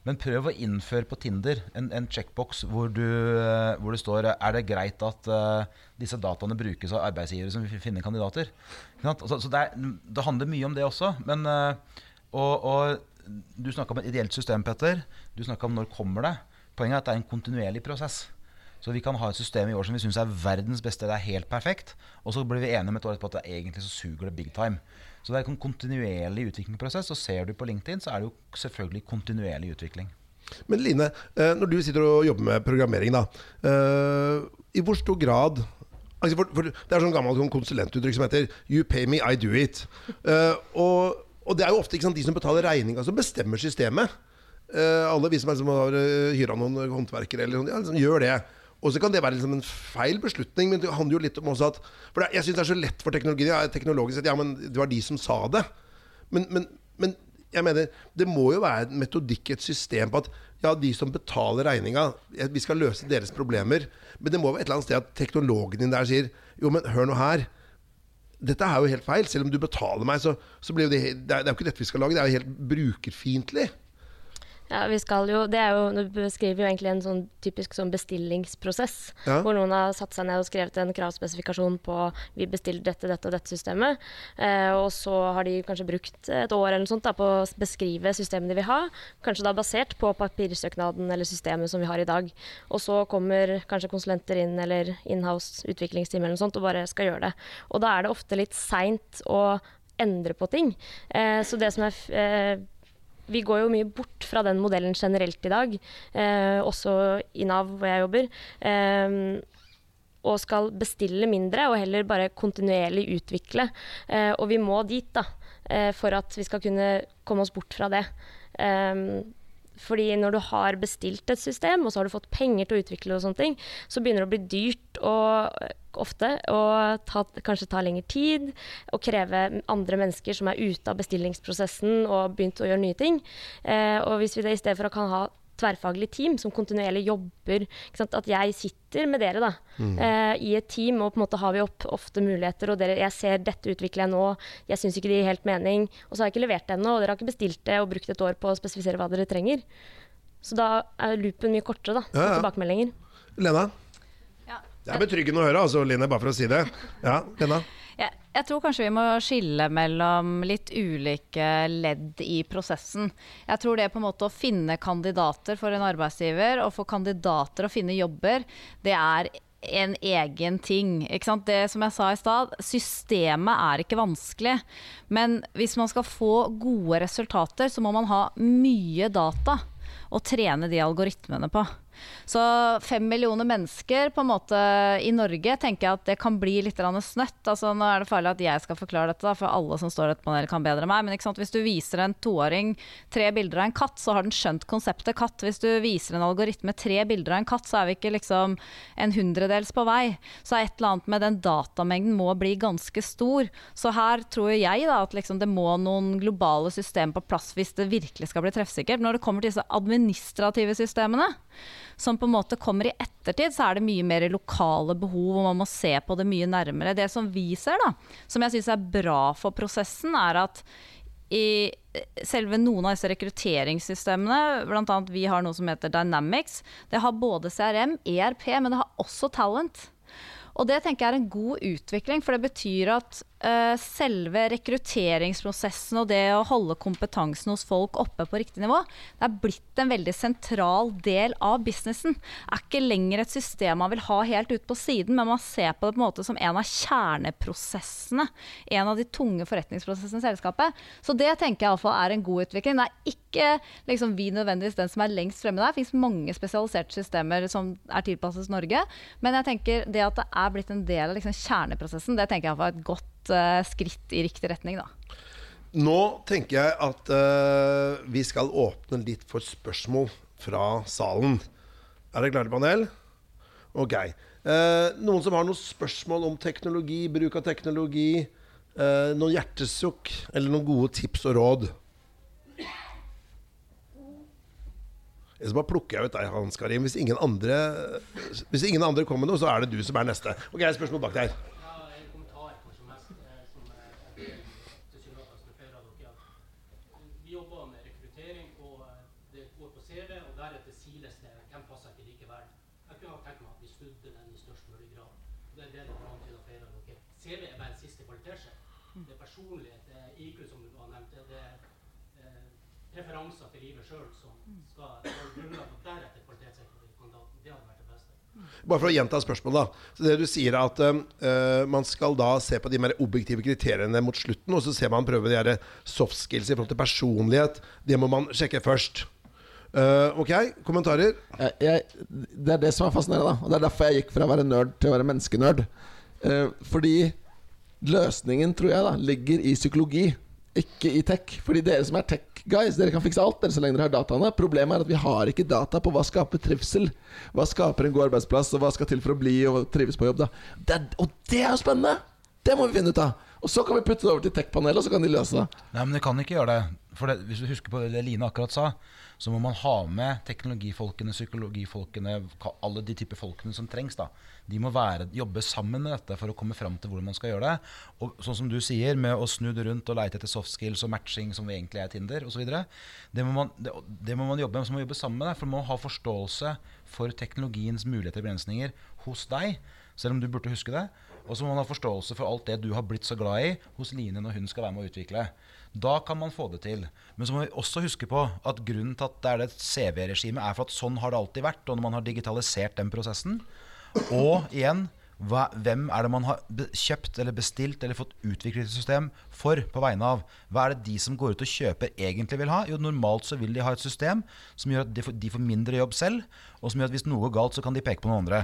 Men prøv å innføre på Tinder en, en checkbox hvor, eh, hvor, det står Er det greit at uh, disse dataene brukes av arbeidsgivere som finner kandidater? Så, så det, er, det, handler mye om det også. Men, uh, og, og, du snakka om et ideelt system, Petter. Du snakka om når kommer det. Poenget er at det er en kontinuerlig prosess. Så vi kan ha et system i år som vi syns er verdens beste, det er helt perfekt. Og så blir vi enige om et år etterpå at det egentlig så suger det big time. Så det er en kontinuerlig utviklingsprosess. Og ser du på LinkedIn, så er det jo selvfølgelig kontinuerlig utvikling. Men Line, eh, når du sitter og jobber med programmering, da. Eh, I hvor stor grad altså for, for Det er sånn gammelt konsulentuttrykk som heter 'You pay me, I do it'. Uh, og, og, det er jo ofte sant, de som betaler regninga, som bestemmer systemet. Alle vi som, har hyra noen håndverkere, eller, ja, liksom, gjør det. Og så kan det være liksom en feil beslutning, men det handler jo litt om også at For Jeg syns det er så lett for teknologien. Ja, teknologisk sett, ja, men det var de som sa det. Men, men, men jeg mener, det må jo være en metodikk, et system på at ja, de som betaler regninga, vi skal løse deres problemer. Men det må være et eller annet sted at teknologen din der sier jo, men hør nå her. Dette er jo helt feil. Selv om du betaler meg, så, så blir jo det Det er jo ikke dette vi skal lage. Det er jo helt brukerfiendtlig. Ja, vi skal jo, det er jo, Du beskriver jo egentlig en sånn typisk sånn bestillingsprosess. Ja. Hvor noen har satt seg ned og skrevet en kravspesifikasjon på vi bestiller dette, dette og dette systemet. Eh, og så har de kanskje brukt et år eller noe sånt da, på å beskrive systemet de vil ha. Kanskje da basert på papirsøknaden eller systemet som vi har i dag. Og så kommer kanskje konsulenter inn eller inhouse utviklingsteam eller noe sånt og bare skal gjøre det. Og da er det ofte litt seint å endre på ting. Eh, så det som er eh, vi går jo mye bort fra den modellen generelt i dag, eh, også i Nav hvor jeg jobber. Eh, og skal bestille mindre og heller bare kontinuerlig utvikle. Eh, og vi må dit da, eh, for at vi skal kunne komme oss bort fra det. Eh, fordi når du har bestilt et system, og så har du fått penger til å utvikle, og sånne ting, så begynner det å bli dyrt og ofte, og ta, kanskje ta lengre tid, og kreve andre mennesker som er ute av bestillingsprosessen og begynt å gjøre nye ting. Eh, og hvis vi det i stedet for å kan ha tverrfaglig team som kontinuerlig jobber. At jeg sitter med dere da, mm. uh, i et team, og på en måte har vi opp, ofte muligheter. Og dere, jeg ser dette utvikler jeg nå, jeg syns ikke det gir helt mening. Og så har jeg ikke levert det ennå, og dere har ikke bestilt det og brukt et år på å spesifisere hva dere trenger. Så da er loopen mye kortere, da. Ja, ja. Tilbakemeldinger. Lena? Ja. Det er betryggende å høre, altså, Line, bare for å si det. Ja, Lena? Jeg, jeg tror kanskje vi må skille mellom litt ulike ledd i prosessen. Jeg tror det på en måte å finne kandidater for en arbeidsgiver, og få kandidater å finne jobber, det er en egen ting. Det som jeg sa i stad, systemet er ikke vanskelig. Men hvis man skal få gode resultater, så må man ha mye data å trene de algoritmene på. Så fem millioner mennesker på en måte i Norge tenker jeg at det kan bli litt snøtt. Altså, nå er det farlig at jeg skal forklare dette, da, for alle som står i dette panelet kan bedre enn meg. Men hvis du viser en toåring tre bilder av en katt, så har den skjønt konseptet katt. Hvis du viser en algoritme tre bilder av en katt, så er vi ikke liksom en hundredels på vei. Så et eller annet med den datamengden må bli ganske stor. Så her tror jeg da at liksom det må noen globale systemer på plass hvis det virkelig skal bli treffsikkert. Når det kommer til disse administrative systemene, som på en måte kommer i ettertid, så er det mye mer lokale behov, og man må se på det mye nærmere. Det som vi ser, da, som jeg syns er bra for prosessen, er at i selve noen av disse rekrutteringssystemene, bl.a. vi har noe som heter Dynamics, det har både CRM, ERP, men det har også Talent. Og det tenker jeg er en god utvikling, for det betyr at selve rekrutteringsprosessen og det å holde kompetansen hos folk oppe på riktig nivå, det er blitt en veldig sentral del av businessen. Det er ikke lenger et system man vil ha helt ut på siden, men man ser på det på en måte som en av kjerneprosessene. En av de tunge forretningsprosessene i selskapet. Så det tenker jeg iallfall er en god utvikling. Det er ikke liksom, vi nødvendigvis den som er lengst fremme der. Det fins mange spesialiserte systemer som er tilpasset Norge. Men jeg tenker det at det er blitt en del av liksom, kjerneprosessen, det tenker jeg var et godt uh, skritt i riktig retning. da. Nå tenker jeg at uh, vi skal åpne litt for spørsmål fra salen. Er dere klare, panel? Ok. Uh, noen som har noen spørsmål om teknologi, bruk av teknologi? Noen hjertesukk eller noen gode tips og råd? Så bare plukker jeg ut deg, Hans Karim. Hvis ingen andre Hvis ingen andre kommer med noe, så er det du som er neste. Ok, spørsmål bak der. Ja, en kommentar kanskje mest eh, som er tilsynelatende flere av dere. at Vi jobber med rekruttering, og eh, det går på CV, og deretter siles det. Hvem passer ikke likevel? Jeg kunne ha tenkt meg at vi snudde den i størst mulig grad. Det er det det går an til av flere av dere. CV er bare en siste kvalitetssjekk. Det er personlighet, det IQ, som du har nevnt. Det er eh, preferanser til livet sjøl som skal være grunnlag for deretter kvalitetssikre kandidaten. Det hadde vært det beste. Bare for å gjenta spørsmålet. da Så det du sier er at eh, man skal da se på de mer objektive kriteriene mot slutten, og så ser man prøve de soft skills i forhold til personlighet. Det må man sjekke først. Uh, ok, kommentarer? jeg, jeg, det er det som er fascinerende. da Og Det er derfor jeg gikk fra å være nerd til å være menneskenerd. Uh, fordi løsningen, tror jeg, da ligger i psykologi, ikke i tech. Fordi dere som er tech-guys, dere kan fikse alt dere så lenge dere har dataene. Problemet er at vi har ikke data på hva skaper trivsel. Hva skaper en god arbeidsplass, og hva skal til for å bli og trives på jobb. da det er, Og det er jo spennende! Det må vi finne ut av. Og så kan vi putte det over til tech-panelet, og så kan de løse det. Nei, men de kan ikke gjøre det. For det, hvis du husker på det Line akkurat sa, så må man ha med teknologifolkene, psykologifolkene, alle de typer folkene som trengs. da. De må være, jobbe sammen med dette for å komme fram til hvordan man skal gjøre det. Og sånn som du sier, med å snu det rundt og leite etter soft skills og matching, som egentlig er Tinder osv., det, må det, det må man jobbe med. Så må man jobbe sammen med det. For man må ha forståelse for teknologiens muligheter og begrensninger hos deg, selv om du burde huske det. Og så må man ha forståelse for alt det du har blitt så glad i hos Line når hun skal være med å utvikle. Da kan man få det til. Men så må vi også huske på at grunnen til at det er det CV-regimet, er for at sånn har det alltid vært. Og når man har digitalisert den prosessen, og igjen hva, hvem er det man har kjøpt eller bestilt eller fått utviklet et system for på vegne av? Hva er det de som går ut og kjøper, egentlig vil ha? Jo, Normalt så vil de ha et system som gjør at de får, de får mindre jobb selv, og som gjør at hvis noe går galt, så kan de peke på noen andre.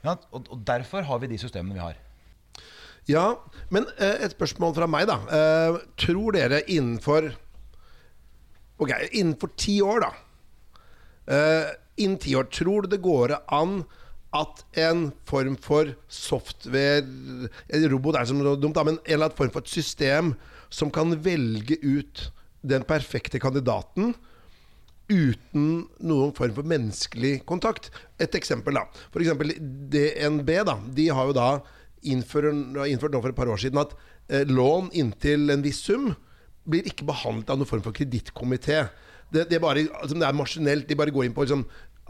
Ja, og, og Derfor har vi de systemene vi har. Ja, men eh, et spørsmål fra meg, da. Eh, tror dere innenfor Ok, innenfor ti år, da. Eh, innen ti år, tror du det går an at en form for software robot er som dumt, da, men en eller annen form for et system som kan velge ut den perfekte kandidaten uten noen form for menneskelig kontakt. Et eksempel, da. Eksempel DNB, da. De har jo da innført, nå for et par år siden at eh, lån inntil en viss sum blir ikke behandlet av noen form for kredittkomité. Det, det, altså, det er maskinelt. De bare går inn på liksom,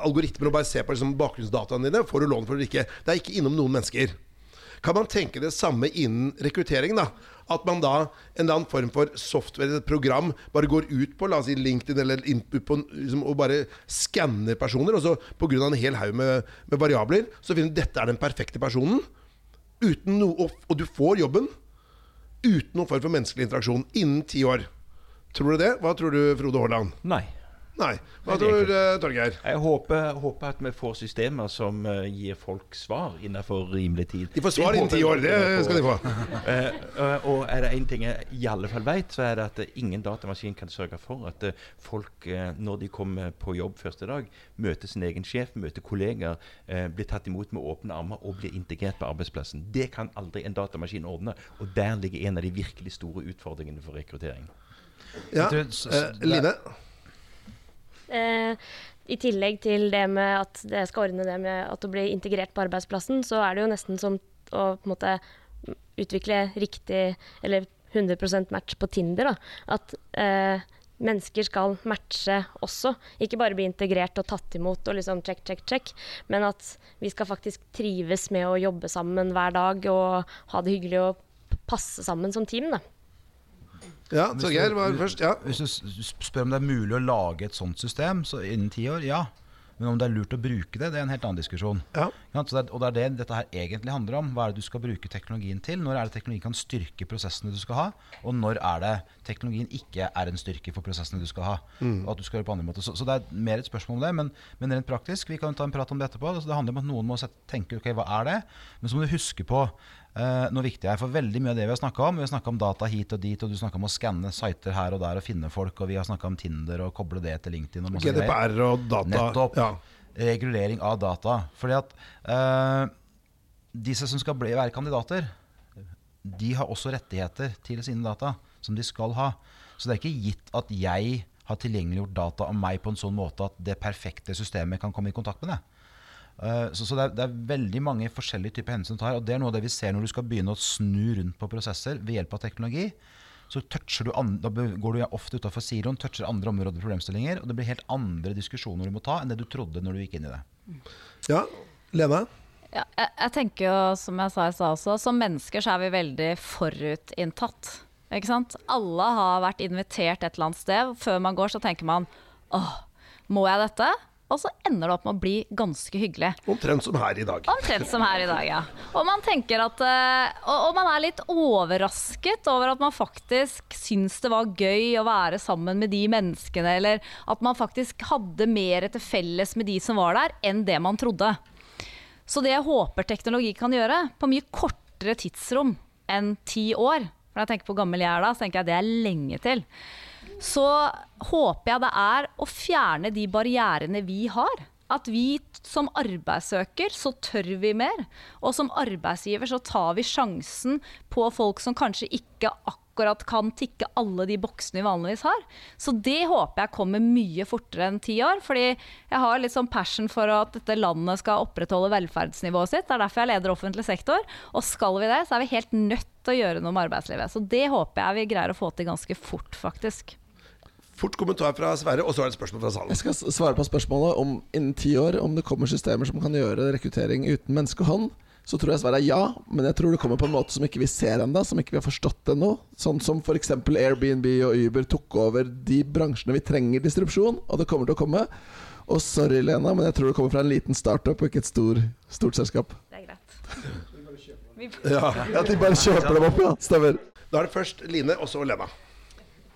algoritmer og bare ser på liksom, bakgrunnsdataene dine. Får du lån, for det ikke. Det er ikke innom noen mennesker. Kan man tenke det samme innen rekruttering? da? At man da, en eller annen form for software, et program, bare går ut på la oss si LinkedIn eller på, liksom, og bare skanner personer, og så pga. en hel haug med, med variabler, så finner du dette er den perfekte personen. Uten noe, og, du får jobben uten noen form for menneskelig interaksjon innen ti år. Tror du det? Hva tror du, Frode Haaland? Nei. Nei. Hva Nei, tror du, uh, Torgeir? Jeg håper, håper at vi får systemer som uh, gir folk svar innenfor rimelig tid. De får svar innen ti år, det skal de få. Eh, eh, og er det én ting jeg i alle fall vet, så er det at eh, ingen datamaskin kan sørge for at eh, folk, eh, når de kommer på jobb første dag, møter sin egen sjef, møter kolleger, eh, blir tatt imot med åpne armer og blir integrert på arbeidsplassen. Det kan aldri en datamaskin ordne. Og der ligger en av de virkelig store utfordringene for rekruttering. Ja. Tror Eh, Line? Eh, I tillegg til det med at det skal ordne det med at du blir integrert på arbeidsplassen, så er det jo nesten som å på en måte utvikle riktig Eller 100% match på Tinder. Da. At eh, mennesker skal matche også. Ikke bare bli integrert og tatt imot og liksom check, check, check. Men at vi skal faktisk trives med å jobbe sammen hver dag og ha det hyggelig og passe sammen som team. Da. Ja, så Geir var først. Ja. Hvis du spør om det er mulig å lage et sånt system så innen ti år, ja. Men om det er lurt å bruke det, det er en helt annen diskusjon. Ja. Ja. Så det er, og det er det dette her egentlig handler om. Hva er det du skal bruke teknologien til? Når er det teknologien kan styrke prosessene du skal ha? Og når er det teknologien ikke er en styrke for prosessene du skal ha? Og at du skal gjøre på andre måter. Så, så det er mer et spørsmål om det. Men, men rent praktisk, vi kan ta en prat om det etterpå. Altså, det handler om at noen må tenke ok, hva er det? Men så må du huske på noe viktig her. For veldig mye av det vi har snakka om Vi har snakka om data hit og dit, og du snakka om å skanne sider her og der og finne folk, og vi har snakka om Tinder og koble det til LinkedIn og. GDPR og data. Nettopp. Ja. Regulering av data. Fordi at uh, disse som skal bli, være kandidater, de har også rettigheter til sine data, som de skal ha. Så det er ikke gitt at jeg har tilgjengeliggjort data om meg på en sånn måte at det perfekte systemet kan komme i kontakt med det. Eh, så så det, er, det er veldig mange forskjellige typer hensyn å ta her. Og det er noe av det vi ser når du skal begynne å snu rundt på prosesser ved hjelp av teknologi. Så toucher du andre, da går du ofte utafor siloen, toucher andre områder og problemstillinger. Og det blir helt andre diskusjoner du må ta enn det du trodde når du gikk inn i det. ja. Lene? Ja, jeg, jeg tenker jo, som jeg sa i stad også, som mennesker så er vi veldig forutinntatt. Ikke sant? Alle har vært invitert et eller annet sted. Før man går, så tenker man åh, må jeg dette? Og så ender det opp med å bli ganske hyggelig. Omtrent som her i dag. Omtrent som her i dag, ja. Og man tenker at eh, og, og man er litt overrasket over at man faktisk syns det var gøy å være sammen med de menneskene, eller at man faktisk hadde mer til felles med de som var der, enn det man trodde. Så det jeg håper teknologi kan gjøre, på mye kortere tidsrom enn ti år, for når jeg tenker på hvor gammel jeg er da, så tenker jeg at det er lenge til så håper jeg det er å fjerne de barrierene vi har. At vi som arbeidssøker, så tør vi mer. Og som arbeidsgiver så tar vi sjansen på folk som kanskje ikke akkurat kan tikke alle de boksene vi vanligvis har. Så det håper jeg kommer mye fortere enn ti år. Fordi jeg har litt sånn passion for at dette landet skal opprettholde velferdsnivået sitt. Det er derfor jeg leder offentlig sektor. Og skal vi det, så er vi helt nødt til å gjøre noe med arbeidslivet. Så det håper jeg vi greier å få til ganske fort, faktisk. Fort kommentar fra Sverre, og så er det et spørsmål fra salen. Jeg skal svare på spørsmålet om innen ti år om det kommer systemer som kan gjøre rekruttering uten menneskehånd. Så tror jeg svaret er ja, men jeg tror det kommer på en måte som ikke vi ser ennå, som ikke vi har forstått ennå. Sånn som f.eks. Airbnb og Uber tok over de bransjene vi trenger distribusjon, og det kommer til å komme. Og sorry, Lena, men jeg tror det kommer fra en liten startup og ikke et stor, stort selskap. Det er greit. Ja. At de bare kjøper dem opp, ja. Stemmer. Da er det først Line, og så Lena.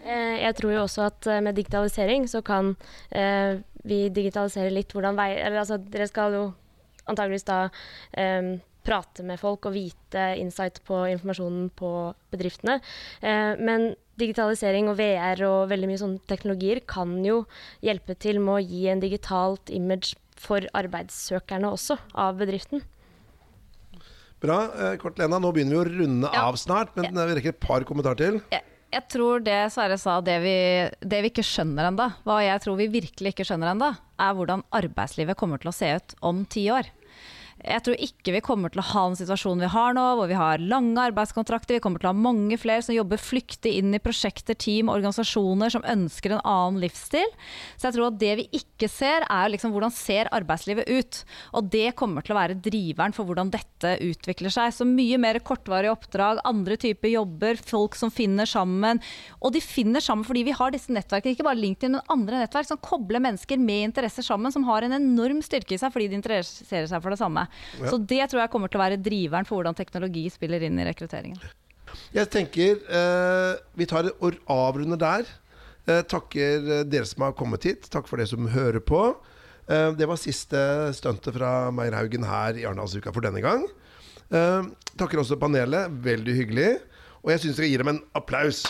Eh, jeg tror jo også at eh, med digitalisering så kan eh, vi digitalisere litt hvordan vei... Eller altså, dere skal jo antageligvis da um, prate med folk og vite insight på informasjonen på bedriftene. Eh, men digitalisering og VR og veldig mye sånne teknologier kan jo hjelpe til med å gi en digitalt image for arbeidssøkerne også, av bedriften. Bra. Kort, Lena. Nå begynner vi å runde Ja. av snart, men vi rekker et par kommentarer til. Jeg, jeg tror det Sverre sa, det vi, det vi ikke skjønner ennå, hva jeg tror vi virkelig ikke skjønner ennå, er hvordan arbeidslivet kommer til å se ut om ti år. Jeg tror ikke vi kommer til å ha den situasjonen vi har nå, hvor vi har lange arbeidskontrakter. Vi kommer til å ha mange flere som jobber flyktig inn i prosjekter, team, organisasjoner som ønsker en annen livsstil. Så jeg tror at det vi ikke ser, er liksom hvordan ser arbeidslivet ut. Og det kommer til å være driveren for hvordan dette utvikler seg. Så mye mer kortvarige oppdrag, andre typer jobber, folk som finner sammen. Og de finner sammen fordi vi har disse nettverkene, ikke bare LinkedIn, men andre nettverk som kobler mennesker med interesser sammen, som har en enorm styrke i seg fordi de interesserer seg for det samme. Så det tror jeg kommer til å være driveren for hvordan teknologi spiller inn i rekrutteringen. Jeg tenker eh, vi tar og avrunder der. Eh, takker eh, dere som har kommet hit. Takk for dere som hører på. Eh, det var siste stuntet fra Meyer Haugen her i Arendalsuka for denne gang. Eh, takker også panelet. Veldig hyggelig. Og jeg syns dere gir dem en applaus.